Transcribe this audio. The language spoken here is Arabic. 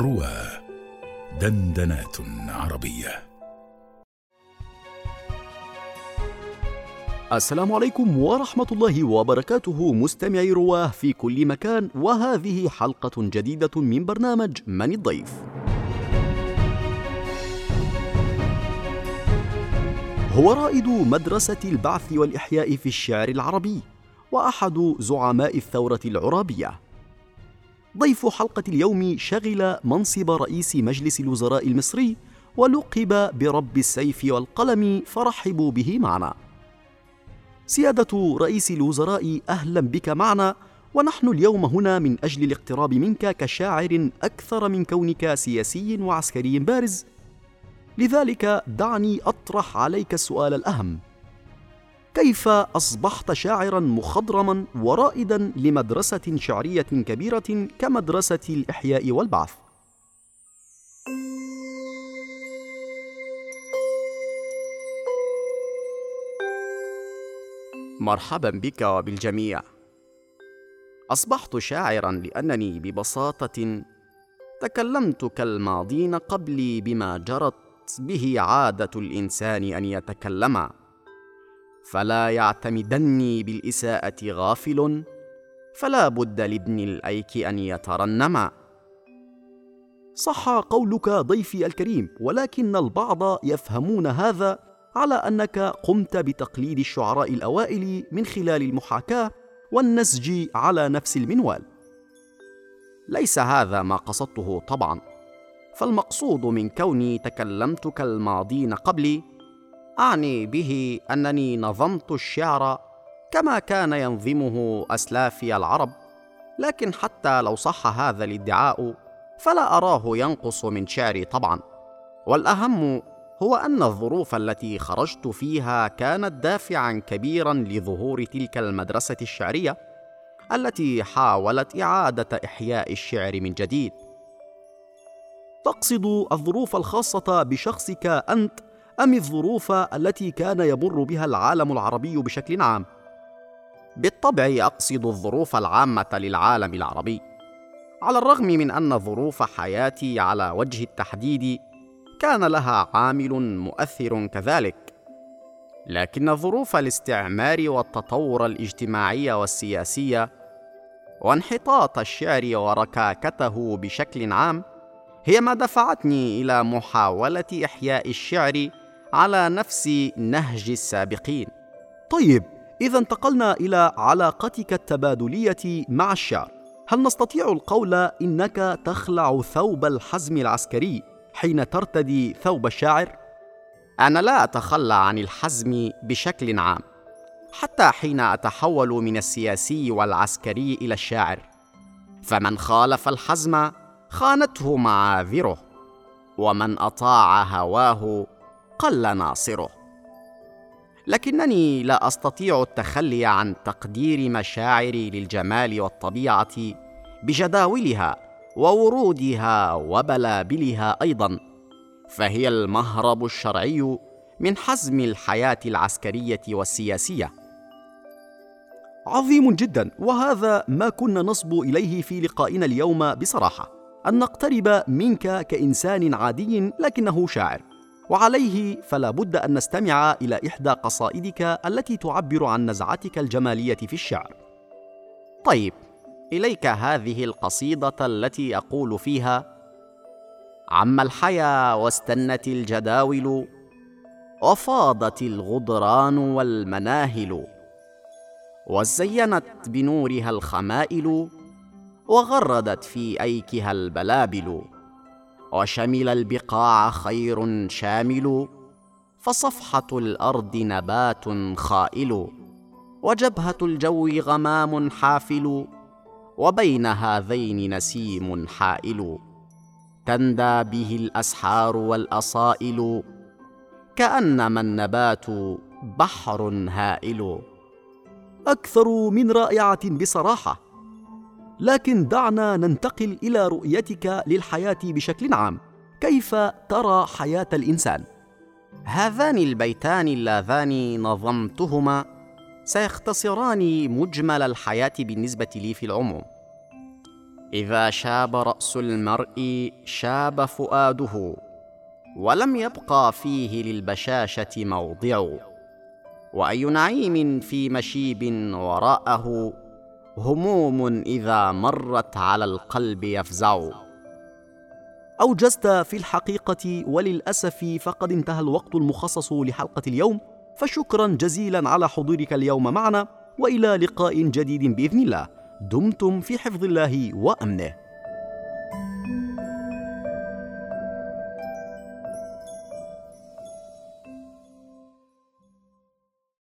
روى دندنات عربية. السلام عليكم ورحمة الله وبركاته مستمعي رواه في كل مكان وهذه حلقة جديدة من برنامج من الضيف. هو رائد مدرسة البعث والإحياء في الشعر العربي وأحد زعماء الثورة العرابية. ضيف حلقة اليوم شغل منصب رئيس مجلس الوزراء المصري ولقب برب السيف والقلم فرحبوا به معنا. سيادة رئيس الوزراء أهلا بك معنا. ونحن اليوم هنا من أجل الاقتراب منك كشاعر أكثر من كونك سياسي وعسكري بارز. لذلك دعني أطرح عليك السؤال الأهم. كيف أصبحت شاعرا مخضرما ورائدا لمدرسة شعرية كبيرة كمدرسة الإحياء والبعث؟ مرحبا بك وبالجميع أصبحت شاعرا لأنني ببساطة تكلمت كالماضين قبلي بما جرت به عادة الإنسان أن يتكلم. فلا يعتمدني بالإساءة غافل فلا بد لابن الأيك أن يترنم. صح قولك ضيفي الكريم ولكن البعض يفهمون هذا على أنك قمت بتقليد الشعراء الأوائل من خلال المحاكاة والنسج على نفس المنوال. ليس هذا ما قصدته طبعا فالمقصود من كوني تكلمت كالماضين قبلي أعني به أنني نظمت الشعر كما كان ينظمه أسلافي العرب لكن حتى لو صح هذا الادعاء فلا أراه ينقص من شعري طبعا. والأهم هو أن الظروف التي خرجت فيها كانت دافعا كبيرا لظهور تلك المدرسة الشعرية التي حاولت إعادة إحياء الشعر من جديد. تقصد الظروف الخاصة بشخصك أنت؟ أم الظروف التي كان يمر بها العالم العربي بشكل عام؟ بالطبع أقصد الظروف العامة للعالم العربي على الرغم من أن ظروف حياتي على وجه التحديد كان لها عامل مؤثر كذلك لكن ظروف الاستعمار والتطور الاجتماعي والسياسي وانحطاط الشعر وركاكته بشكل عام هي ما دفعتني إلى محاولة إحياء الشعر على نفس نهج السابقين. طيب إذا انتقلنا إلى علاقتك التبادلية مع الشعر. هل نستطيع القول إنك تخلع ثوب الحزم العسكري حين ترتدي ثوب الشاعر؟ أنا لا أتخلى عن الحزم بشكل عام حتى حين أتحول من السياسي والعسكري إلى الشاعر. فمن خالف الحزم خانته معاذره ومن أطاع هواه قل ناصره. لكنني لا أستطيع التخلي عن تقدير مشاعري للجمال والطبيعة بجداولها وورودها وبلابلها أيضا فهي المهرب الشرعي من حزم الحياة العسكرية والسياسية. عظيم جدا وهذا ما كنا نصبو إليه في لقائنا اليوم بصراحة أن نقترب منك كإنسان عادي لكنه شاعر. وعليه فلا بد أن نستمع إلى إحدى قصائدك التي تعبر عن نزعتك الجمالية في الشعر. طيب إليك هذه القصيدة التي أقول فيها عم الحيا واستنت الجداول وفاضت الغدران والمناهل وزينت بنورها الخمائل وغردت في أيكها البلابل. وشمل البقاع خير شامل فصفحة الأرض نبات خائل وجبهة الجو غمام حافل وبين هذين نسيم حائل. تندى به الأسحار والأصائل كانما النبات بحر هائل. أكثر من رائعة بصراحة. لكن دعنا ننتقل إلى رؤيتك للحياة بشكل عام. كيف ترى حياة الإنسان؟ هذان البيتان اللذان نظمتهما سيختصران مجمل الحياة بالنسبة لي في العموم. إذا شاب رأس المرء شاب فؤاده ولم يبقى فيه للبشاشة موضع. وأي نعيم في مشيب وراءه هموم إذا مرت على القلب يفزع. أوجزت في الحقيقة وللأسف فقد انتهى الوقت المخصص لحلقة اليوم فشكرا جزيلا على حضورك اليوم معنا وإلى لقاء جديد بإذن الله. دمتم في حفظ الله وأمنه.